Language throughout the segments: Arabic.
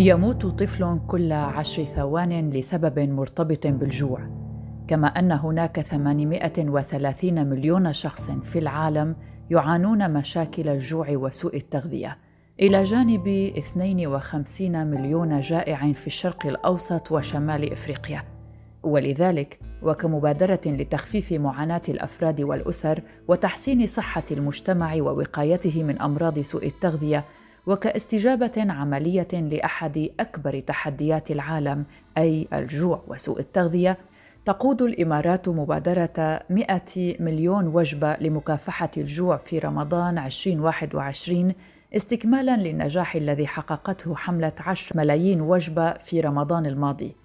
يموت طفل كل عشر ثوان لسبب مرتبط بالجوع كما أن هناك 830 مليون شخص في العالم يعانون مشاكل الجوع وسوء التغذية. إلى جانب 52 مليون جائع في الشرق الأوسط وشمال إفريقيا. ولذلك وكمبادرة لتخفيف معاناة الأفراد والأسر وتحسين صحة المجتمع ووقايته من أمراض سوء التغذية وكاستجابة عملية لأحد أكبر تحديات العالم أي الجوع وسوء التغذية تقود الإمارات مبادرة 100 مليون وجبة لمكافحة الجوع في رمضان 2021 استكمالا للنجاح الذي حققته حملة 10 ملايين وجبة في رمضان الماضي.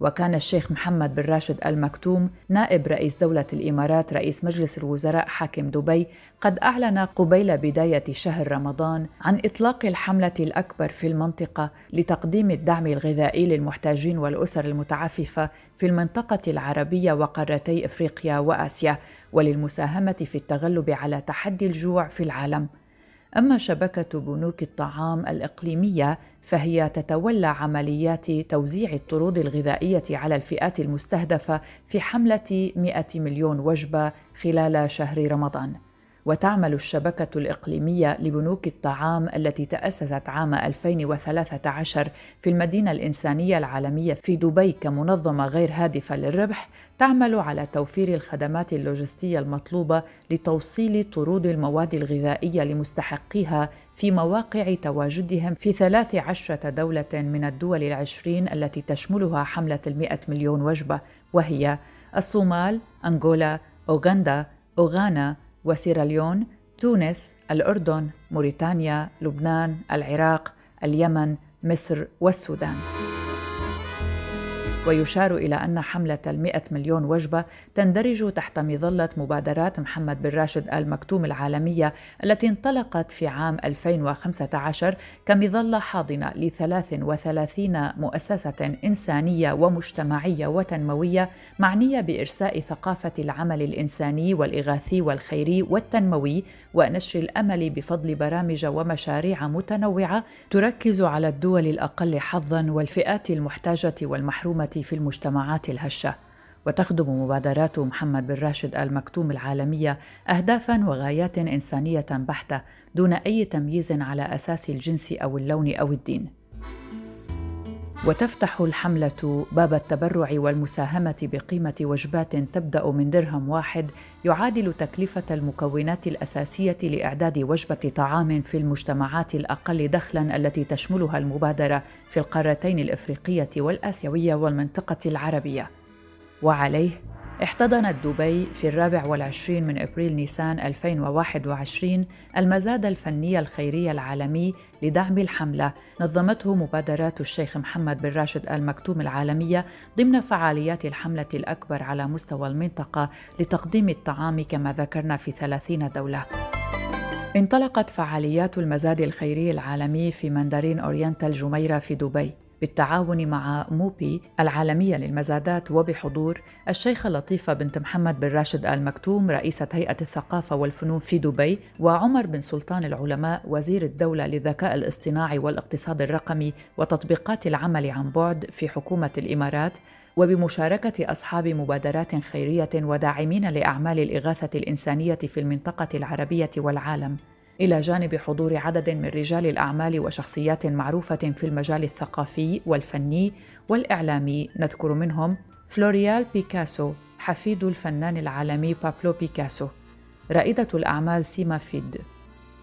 وكان الشيخ محمد بن راشد المكتوم نائب رئيس دولة الإمارات رئيس مجلس الوزراء حاكم دبي قد أعلن قبيل بداية شهر رمضان عن إطلاق الحملة الأكبر في المنطقة لتقديم الدعم الغذائي للمحتاجين والأسر المتعففة في المنطقة العربية وقارتي إفريقيا وآسيا وللمساهمة في التغلب على تحدي الجوع في العالم. أما شبكة بنوك الطعام الإقليمية فهي تتولى عمليات توزيع الطرود الغذائية على الفئات المستهدفة في حملة 100 مليون وجبة خلال شهر رمضان. وتعمل الشبكة الإقليمية لبنوك الطعام التي تأسست عام 2013 في المدينة الإنسانية العالمية في دبي كمنظمة غير هادفة للربح تعمل على توفير الخدمات اللوجستية المطلوبة لتوصيل طرود المواد الغذائية لمستحقيها في مواقع تواجدهم في 13 دولة من الدول العشرين التي تشملها حملة المئة مليون وجبة وهي الصومال، أنغولا، أوغندا، أوغانا، وسيراليون تونس الأردن موريتانيا لبنان العراق اليمن مصر والسودان. ويشار إلى أن حملة المئة مليون وجبة تندرج تحت مظلة مبادرات محمد بن راشد آل مكتوم العالمية التي انطلقت في عام 2015 كمظلة حاضنة ل 33 مؤسسة إنسانية ومجتمعية وتنموية معنية بإرساء ثقافة العمل الإنساني والإغاثي والخيري والتنموي ونشر الأمل بفضل برامج ومشاريع متنوعة تركز على الدول الأقل حظاً والفئات المحتاجة والمحرومة في المجتمعات الهشة. وتخدم مبادرات محمد بن راشد ال مكتوم العالمية اهدافا وغايات إنسانية بحتة دون أي تمييز على أساس الجنس أو اللون أو الدين. وتفتح الحملة باب التبرع والمساهمة بقيمة وجبات تبدأ من درهم واحد يعادل تكلفة المكونات الأساسية لإعداد وجبة طعام في المجتمعات الأقل دخلاً التي تشملها المبادرة في القارتين الإفريقية والآسيوية والمنطقة العربية. وعليه احتضنت دبي في الرابع والعشرين من أبريل نيسان 2021 المزاد الفني الخيري العالمي لدعم الحملة نظمته مبادرات الشيخ محمد بن راشد آل مكتوم العالمية ضمن فعاليات الحملة الأكبر على مستوى المنطقة لتقديم الطعام كما ذكرنا في 30 دولة. انطلقت فعاليات المزاد الخيري العالمي في مندرين أورينتال جميرة في دبي بالتعاون مع موبي العالمية للمزادات وبحضور الشيخة لطيفة بنت محمد بن راشد آل مكتوم رئيسة هيئة الثقافة والفنون في دبي وعمر بن سلطان العلماء وزير الدولة للذكاء الاصطناعي والاقتصاد الرقمي وتطبيقات العمل عن بعد في حكومة الإمارات وبمشاركة أصحاب مبادرات خيرية وداعمين لأعمال الإغاثة الإنسانية في المنطقة العربية والعالم. إلى جانب حضور عدد من رجال الأعمال وشخصيات معروفة في المجال الثقافي والفني والإعلامي. نذكر منهم فلوريال بيكاسو حفيد الفنان العالمي بابلو بيكاسو رائدة الأعمال سيما فيد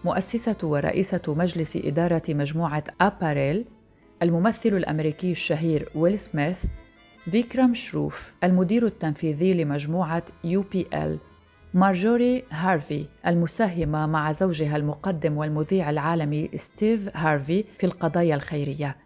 مؤسسة ورئيسة مجلس إدارة مجموعة أباريل الممثل الأمريكي الشهير ويل سميث فيكرام شروف المدير التنفيذي لمجموعة UPL. مارجوري هارفي المساهمة مع زوجها المقدم والمذيع العالمي ستيف هارفي في القضايا الخيرية.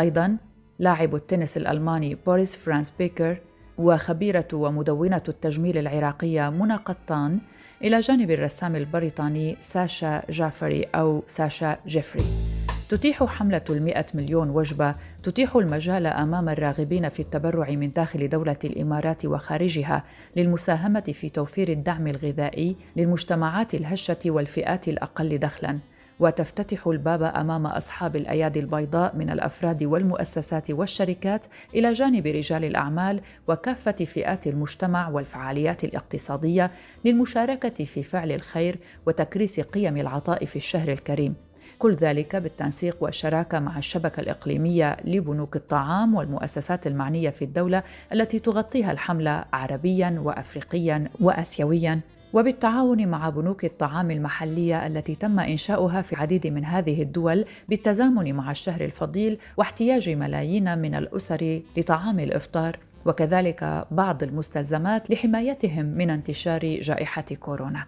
أيضا لاعب التنس الألماني بوريس فرانس بيكر وخبيرة ومدونة التجميل العراقية منى قطان إلى جانب الرسام البريطاني ساشا جافري أو ساشا جيفري. تتيح حملة المئة مليون وجبة تتيح المجال أمام الراغبين في التبرع من داخل دولة الإمارات وخارجها للمساهمة في توفير الدعم الغذائي للمجتمعات الهشة والفئات الأقل دخلاً. وتفتتح الباب أمام أصحاب الأيادي البيضاء من الأفراد والمؤسسات والشركات إلى جانب رجال الأعمال وكافة فئات المجتمع والفعاليات الاقتصادية للمشاركة في فعل الخير وتكريس قيم العطاء في الشهر الكريم. كل ذلك بالتنسيق والشراكة مع الشبكة الإقليمية لبنوك الطعام والمؤسسات المعنية في الدولة التي تغطيها الحملة عربيا وافريقيا واسيويا. وبالتعاون مع بنوك الطعام المحلية التي تم إنشاؤها في عديد من هذه الدول بالتزامن مع الشهر الفضيل واحتياج ملايين من الأسر لطعام الإفطار. وكذلك بعض المستلزمات لحمايتهم من انتشار جائحة كورونا.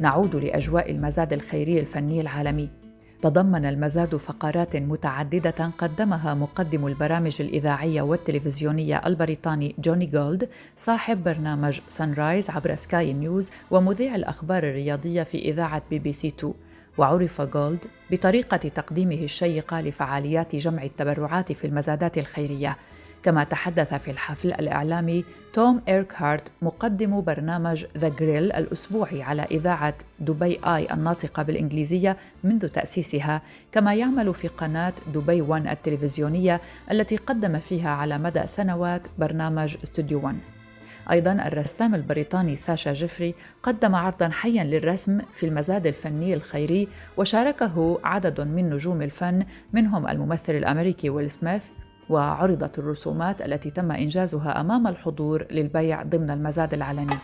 نعود لأجواء المزاد الخيري الفني العالمي. تضمن المزاد فقرات متعددة قدمها مقدم البرامج الإذاعية والتلفزيونية البريطاني جوني جولد صاحب برنامج Sunrise عبر Sky News ومذيع الأخبار الرياضية في إذاعة بي بي سي 2 وعرف جولد بطريقة تقديمه الشيقة لفعاليات جمع التبرعات في المزادات الخيرية كما تحدث في الحفل الإعلامي توم إيركهارت مقدم برنامج The Grill الأسبوعي على إذاعة Dubai Eye الناطقة بالإنجليزية منذ تأسيسها كما يعمل في قناة Dubai One التلفزيونية التي قدم فيها على مدى سنوات برنامج استوديو 1 أيضا الرسام البريطاني ساشا جيفري قدم عرضا حيا للرسم في المزاد الفني الخيري وشاركه عدد من نجوم الفن منهم الممثل الأمريكي ويل سميث وعرضت الرسومات التي تم إنجازها أمام الحضور للبيع ضمن المزاد العلني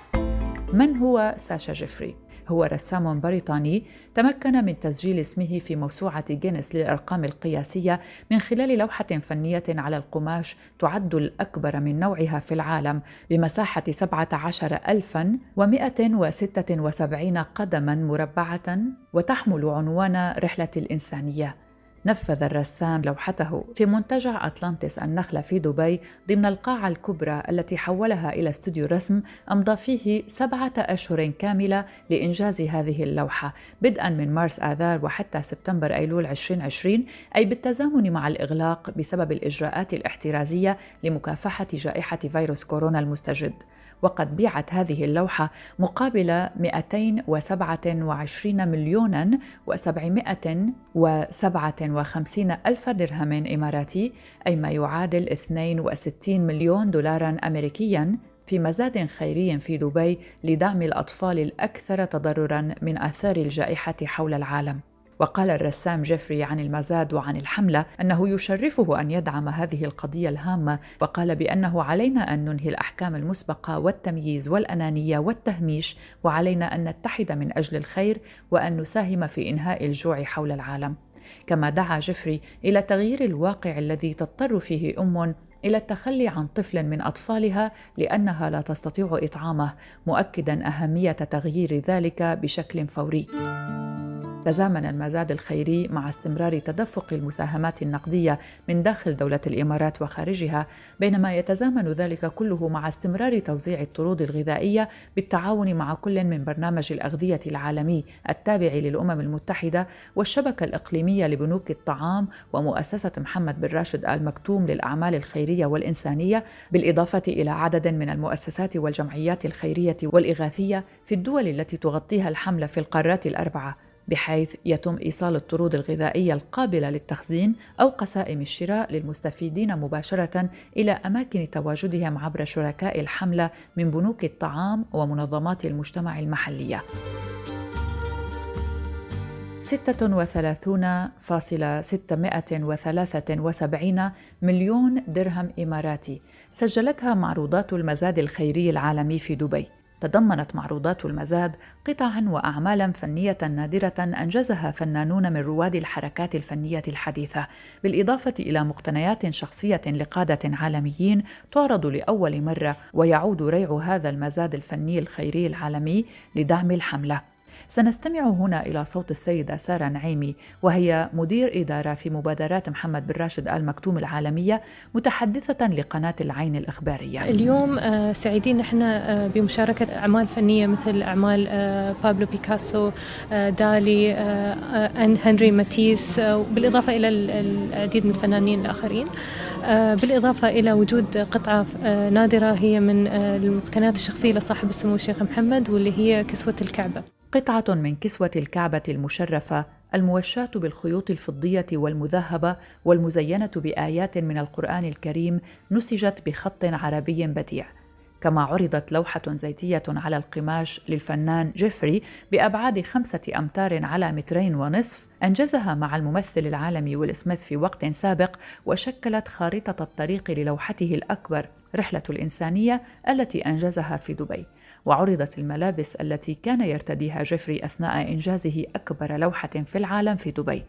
من هو ساشا جيفري؟ هو رسام بريطاني تمكن من تسجيل اسمه في موسوعة جينيس للأرقام القياسية من خلال لوحة فنية على القماش تعد الأكبر من نوعها في العالم بمساحة 17176 قدما مربعة وتحمل عنوان رحلة الإنسانية نفذ الرسام لوحته في منتجع أطلانتس النخلة في دبي ضمن القاعة الكبرى التي حولها إلى استوديو رسم أمضى فيه سبعة أشهر كاملة لإنجاز هذه اللوحة بدءا من مارس آذار وحتى سبتمبر أيلول 2020 أي بالتزامن مع الإغلاق بسبب الإجراءات الاحترازية لمكافحة جائحة فيروس كورونا المستجد. وقد بيعت هذه اللوحة مقابل 227 مليونا و757 ألف درهم إماراتي أي ما يعادل 62 مليون دولارا أمريكيا في مزاد خيري في دبي لدعم الأطفال الأكثر تضررا من آثار الجائحة حول العالم. وقال الرسام جيفري عن المزاد وعن الحملة أنه يشرفه أن يدعم هذه القضية الهامة وقال بأنه علينا أن ننهي الأحكام المسبقة والتمييز والأنانية والتهميش وعلينا أن نتحد من أجل الخير وأن نساهم في إنهاء الجوع حول العالم. كما دعا جيفري إلى تغيير الواقع الذي تضطر فيه أم إلى التخلي عن طفل من أطفالها لأنها لا تستطيع إطعامه مؤكدا أهمية تغيير ذلك بشكل فوري. تزامن المزاد الخيري مع استمرار تدفق المساهمات النقدية من داخل دولة الإمارات وخارجها بينما يتزامن ذلك كله مع استمرار توزيع الطرود الغذائية بالتعاون مع كل من برنامج الأغذية العالمي التابع للأمم المتحدة والشبكة الإقليمية لبنوك الطعام ومؤسسة محمد بن راشد آل مكتوم للأعمال الخيرية والإنسانية بالإضافة إلى عدد من المؤسسات والجمعيات الخيرية والإغاثية في الدول التي تغطيها الحمله في القارات الأربعة. بحيث يتم إيصال الطرود الغذائية القابلة للتخزين أو قسائم الشراء للمستفيدين مباشرة إلى أماكن تواجدهم عبر شركاء الحملة من بنوك الطعام ومنظمات المجتمع المحلية. 36.673 مليون درهم إماراتي سجلتها معروضات المزاد الخيري العالمي في دبي. تضمنت معروضات المزاد قطعا واعمالا فنية نادرة أنجزها فنانون من رواد الحركات الفنية الحديثة بالإضافة إلى مقتنيات شخصية لقادة عالميين تعرض لأول مرة ويعود ريع هذا المزاد الفني الخيري العالمي لدعم الحملة. سنستمع هنا إلى صوت السيدة سارة نعيمي وهي مدير إدارة في مبادرات محمد بن راشد آل مكتوم العالمية متحدثة لقناة العين الإخبارية. اليوم آه، سعيدين نحن آه، بمشاركة أعمال فنية مثل أعمال آه، بابلو بيكاسو دالي أن هنري ماتيس بالإضافة إلى العديد من الفنانين الآخرين. بالإضافة إلى وجود قطعة نادرة هي من المقتنيات الشخصية لصاحب السمو الشيخ محمد واللي هي كسوة الكعبة. قطعة من كسوة الكعبة المشرفة الموشاة بالخيوط الفضية والمذهبة والمزينة بآيات من القرآن الكريم نسجت بخط عربي بديع. كما عرضت لوحة زيتية على القماش للفنان جيفري بأبعاد خمسة أمتار على مترين ونصف أنجزها مع الممثل العالمي ويل سميث في وقت سابق وشكلت خارطة الطريق للوحته الأكبر رحلة الإنسانية التي أنجزها في دبي. وعرضت الملابس التي كان يرتديها جيفري أثناء إنجازه أكبر لوحة في العالم في دبي.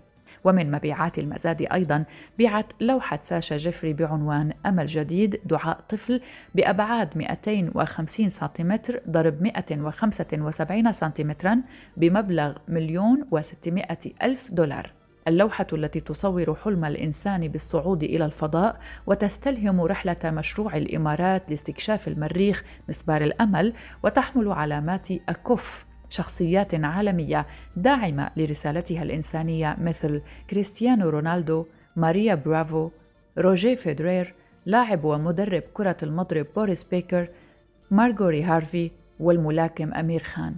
ومن مبيعات المزاد أيضا بيعت لوحة ساشا جيفري بعنوان أمل جديد دعاء طفل بأبعاد 250 سنتيمتر ضرب 175 سنتيمترا بمبلغ مليون وستمائة ألف دولار. اللوحة التي تصور حلم الإنسان بالصعود إلى الفضاء وتستلهم رحلة مشروع الإمارات لاستكشاف المريخ مسبار الأمل وتحمل علامات أكوف شخصيات عالمية داعمة لرسالتها الإنسانية مثل كريستيانو رونالدو، ماريا برافو، روجيه فيدرير، لاعب ومدرب كرة المضرب بوريس بيكر، مارغوري هارفي والملاكم أمير خان.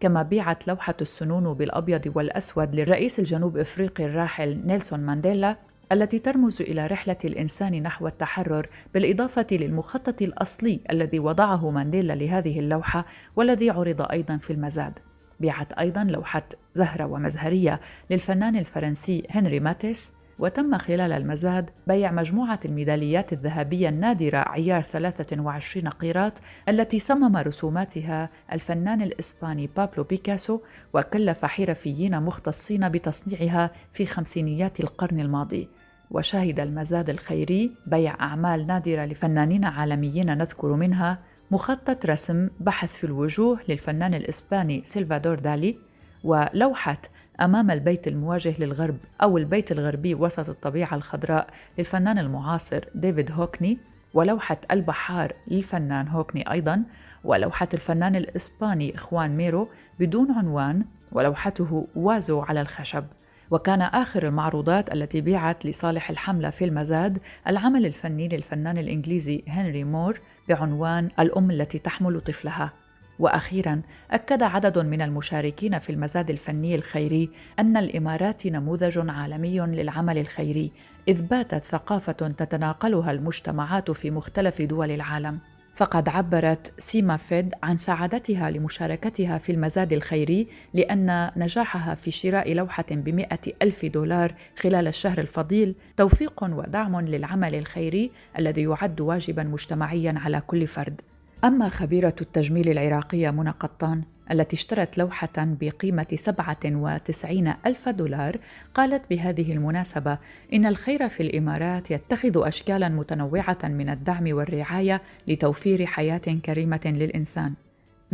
كما بيعت لوحة السنون بالأبيض والأسود للرئيس الجنوب إفريقي الراحل نيلسون مانديلا التي ترمز إلى رحلة الإنسان نحو التحرر بالإضافة للمخطط الأصلي الذي وضعه مانديلا لهذه اللوحة والذي عرض أيضا في المزاد. بيعت أيضا لوحة زهرة ومزهرية للفنان الفرنسي هنري ماتيس وتم خلال المزاد بيع مجموعة الميداليات الذهبية النادرة عيار 23 قيراط التي صمم رسوماتها الفنان الإسباني بابلو بيكاسو وكلف حرفيين مختصين بتصنيعها في خمسينيات القرن الماضي. وشهد المزاد الخيري بيع أعمال نادرة لفنانين عالميين نذكر منها مخطط رسم بحث في الوجوه للفنان الإسباني سلفادور دالي ولوحة أمام البيت المواجه للغرب أو البيت الغربي وسط الطبيعة الخضراء للفنان المعاصر ديفيد هوكني ولوحة البحار للفنان هوكني أيضا ولوحة الفنان الإسباني خوان ميرو بدون عنوان ولوحته وازو على الخشب. وكان آخر المعروضات التي بيعت لصالح الحملة في المزاد العمل الفني للفنان الإنجليزي هنري مور بعنوان الأم التي تحمل طفلها. وأخيرا أكد عدد من المشاركين في المزاد الفني الخيري أن الإمارات نموذج عالمي للعمل الخيري إذ باتت ثقافة تتناقلها المجتمعات في مختلف دول العالم. فقد عبرت سيما فيد عن سعادتها لمشاركتها في المزاد الخيري لأن نجاحها في شراء لوحة بمئة ألف دولار خلال الشهر الفضيل توفيق ودعم للعمل الخيري الذي يعد واجبا مجتمعيا على كل فرد. أما خبيرة التجميل العراقية منى قطان التي اشترت لوحة بقيمة 97 ألف دولار قالت بهذه المناسبة إن الخير في الإمارات يتخذ أشكالا متنوعة من الدعم والرعاية لتوفير حياة كريمة للإنسان.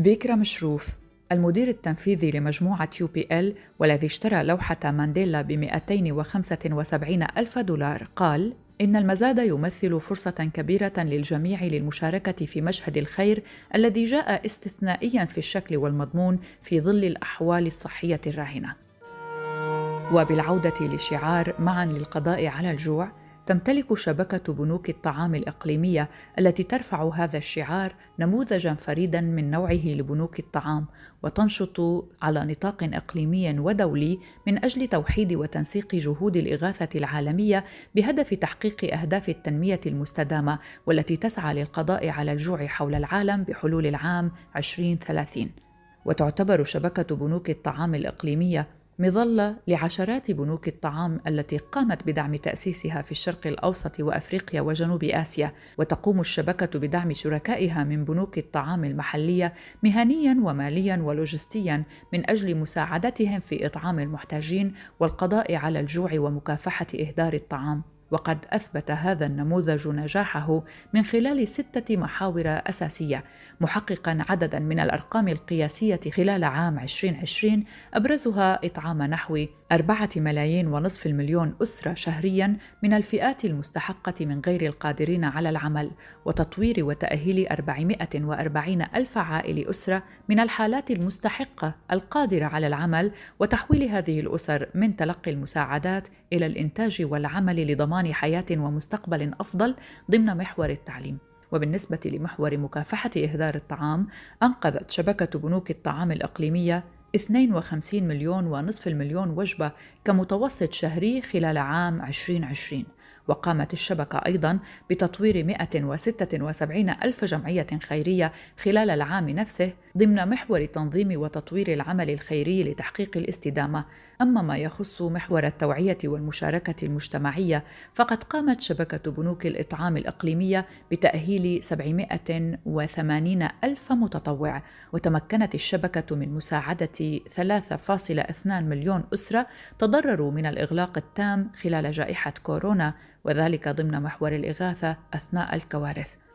فيكرا مشروف المدير التنفيذي لمجموعة يو بي إل والذي اشترى لوحة مانديلا ب 275 ألف دولار قال إن المزاد يمثل فرصة كبيرة للجميع للمشاركة في مشهد الخير الذي جاء استثنائيا في الشكل والمضمون في ظل الأحوال الصحية الراهنة. وبالعودة لشعار معا للقضاء على الجوع، تمتلك شبكة بنوك الطعام الإقليمية التي ترفع هذا الشعار نموذجا فريدا من نوعه لبنوك الطعام وتنشط على نطاق إقليمي ودولي من أجل توحيد وتنسيق جهود الإغاثة العالمية بهدف تحقيق أهداف التنمية المستدامة والتي تسعى للقضاء على الجوع حول العالم بحلول العام 2030 وتعتبر شبكة بنوك الطعام الإقليمية مظلة لعشرات بنوك الطعام التي قامت بدعم تأسيسها في الشرق الأوسط وأفريقيا وجنوب آسيا، وتقوم الشبكة بدعم شركائها من بنوك الطعام المحلية مهنيا وماليا ولوجستيا من أجل مساعدتهم في إطعام المحتاجين والقضاء على الجوع ومكافحة إهدار الطعام. وقد أثبت هذا النموذج نجاحه من خلال ستة محاور أساسية محققا عددا من الأرقام القياسية خلال عام 2020 أبرزها إطعام نحو أربعة ملايين ونصف المليون أسرة شهريا من الفئات المستحقة من غير القادرين على العمل وتطوير وتأهيل 440 ألف عائل أسرة من الحالات المستحقة القادرة على العمل وتحويل هذه الأسر من تلقي المساعدات إلى الإنتاج والعمل لضمان حياة ومستقبل أفضل ضمن محور التعليم. وبالنسبة لمحور مكافحة إهدار الطعام أنقذت شبكة بنوك الطعام الإقليمية 52 مليون ونصف المليون وجبة كمتوسط شهري خلال عام 2020 وقامت الشبكة أيضا بتطوير 176 ألف جمعية خيرية خلال العام نفسه ضمن محور تنظيم وتطوير العمل الخيري لتحقيق الاستدامة. أما ما يخص محور التوعية والمشاركة المجتمعية فقد قامت شبكة بنوك الإطعام الإقليمية بتأهيل 780 ألف متطوع. وتمكنت الشبكة من مساعدة 3.2 مليون أسرة تضرروا من الإغلاق التام خلال جائحة كورونا وذلك ضمن محور الإغاثة أثناء الكوارث.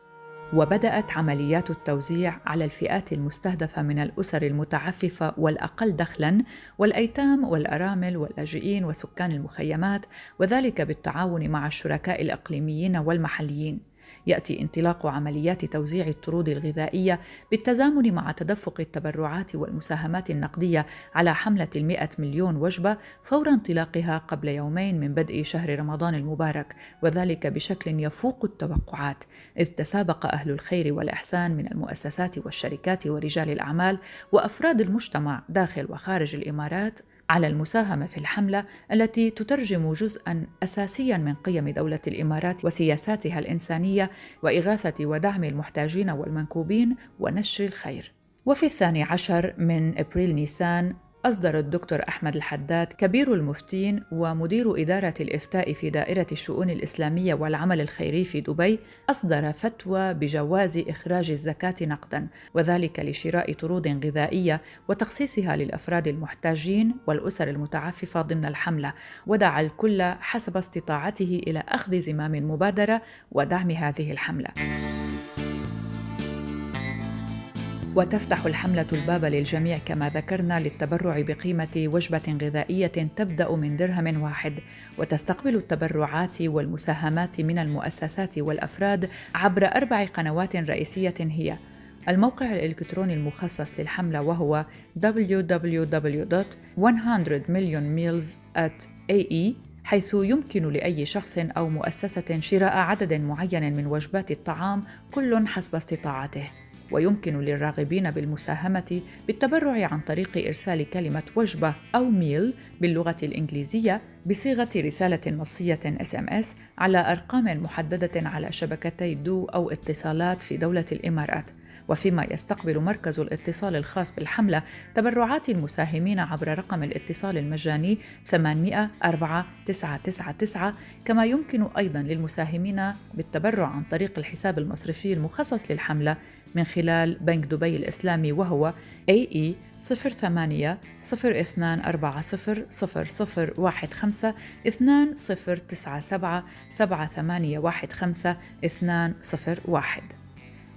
وبدأت عمليات التوزيع على الفئات المستهدفة من الأسر المتعففة والأقل دخلاً والأيتام والأرامل واللاجئين وسكان المخيمات وذلك بالتعاون مع الشركاء الإقليميين والمحليين. يأتي انطلاق عمليات توزيع الطرود الغذائية بالتزامن مع تدفق التبرعات والمساهمات النقدية على حملة المئة مليون وجبة فور انطلاقها قبل يومين من بدء شهر رمضان المبارك وذلك بشكل يفوق التوقعات إذ تسابق أهل الخير والإحسان من المؤسسات والشركات ورجال الأعمال وأفراد المجتمع داخل وخارج الإمارات على المساهمة في الحملة التي تترجم جزءا اساسيا من قيم دولة الإمارات وسياساتها الإنسانية وإغاثة ودعم المحتاجين والمنكوبين ونشر الخير. وفي الثاني عشر من أبريل نيسان أصدر الدكتور أحمد الحداد كبير المفتين ومدير إدارة الإفتاء في دائرة الشؤون الإسلامية والعمل الخيري في دبي أصدر فتوى بجواز إخراج الزكاة نقدا وذلك لشراء طرود غذائية وتخصيصها للأفراد المحتاجين والأسر المتعففة ضمن الحملة ودعا الكل حسب استطاعته إلى أخذ زمام المبادرة ودعم هذه الحملة. وتفتح الحملة الباب للجميع كما ذكرنا للتبرع بقيمة وجبة غذائية تبدأ من درهم واحد وتستقبل التبرعات والمساهمات من المؤسسات والأفراد عبر أربع قنوات رئيسية هي. الموقع الإلكتروني المخصص للحملة وهو www.100millionmeals.ae حيث يمكن لأي شخص أو مؤسسة شراء عدد معين من وجبات الطعام كل حسب استطاعته. ويمكن للراغبين بالمساهمة بالتبرع عن طريق إرسال كلمة وجبة أو meal باللغة الإنجليزية بصيغة رسالة نصية SMS على أرقام محددة على شبكتي دو أو اتصالات في دولة الإمارات. وفيما يستقبل مركز الاتصال الخاص بالحملة تبرعات المساهمين عبر رقم الاتصال المجاني 800 4999 كما يمكن أيضا للمساهمين بالتبرع عن طريق الحساب المصرفي المخصص للحملة من خلال بنك دبي الإسلامي وهو AE 08 0240 0015 2097 7815 201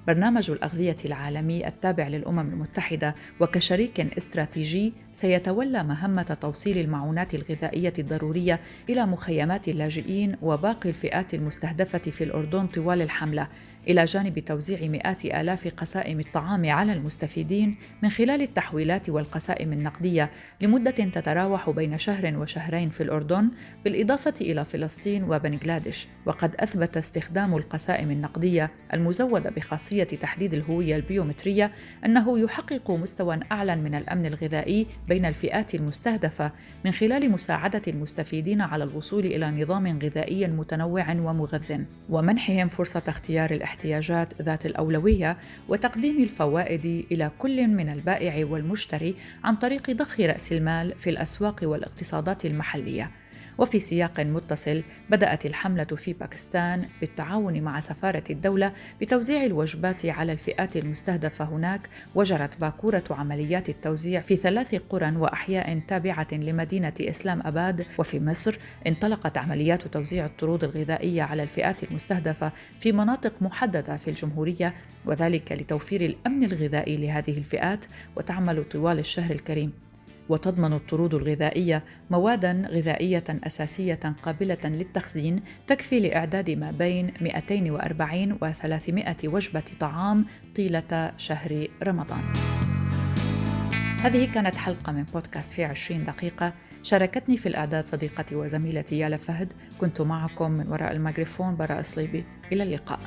برنامج الأغذية العالمي التابع للأمم المتحدة وكشريك استراتيجي سيتولى مهمة توصيل المعونات الغذائية الضرورية إلى مخيمات اللاجئين وباقي الفئات المستهدفة في الأردن طوال الحملة. إلى جانب توزيع مئات آلاف قسائم الطعام على المستفيدين من خلال التحويلات والقسائم النقدية لمدة تتراوح بين شهر وشهرين في الأردن بالإضافة إلى فلسطين وبنغلاديش. وقد أثبت استخدام القسائم النقدية المزودة بخاصية تحديد الهوية البيومترية أنه يحقق مستوى أعلى من الأمن الغذائي بين الفئات المستهدفة من خلال مساعدة المستفيدين على الوصول إلى نظام غذائي متنوع ومغذٍ ومنحهم فرصة اختيار الاحتياجات الاحتياجات ذات الأولوية وتقديم الفوائد إلى كل من البائع والمشتري عن طريق ضخ رأس المال في الأسواق والاقتصادات المحلية. وفي سياق متصل بدأت الحملة في باكستان بالتعاون مع سفارة الدولة بتوزيع الوجبات على الفئات المستهدفة هناك وجرت باكورة عمليات التوزيع في ثلاث قرى وأحياء تابعة لمدينة إسلام أباد. وفي مصر انطلقت عمليات توزيع الطرود الغذائية على الفئات المستهدفة في مناطق محددة في الجمهورية وذلك لتوفير الأمن الغذائي لهذه الفئات وتعمل طوال الشهر الكريم. وتضمن الطرود الغذائية مواد غذائية أساسية قابلة للتخزين تكفي لإعداد ما بين 240 و 300 وجبة طعام طيلة شهر رمضان. هذه كانت حلقة من بودكاست في 20 دقيقة. شاركتني في الإعداد صديقتي وزميلتي يالا فهد. كنت معكم من وراء الميكروفون براء صليبي. إلى اللقاء.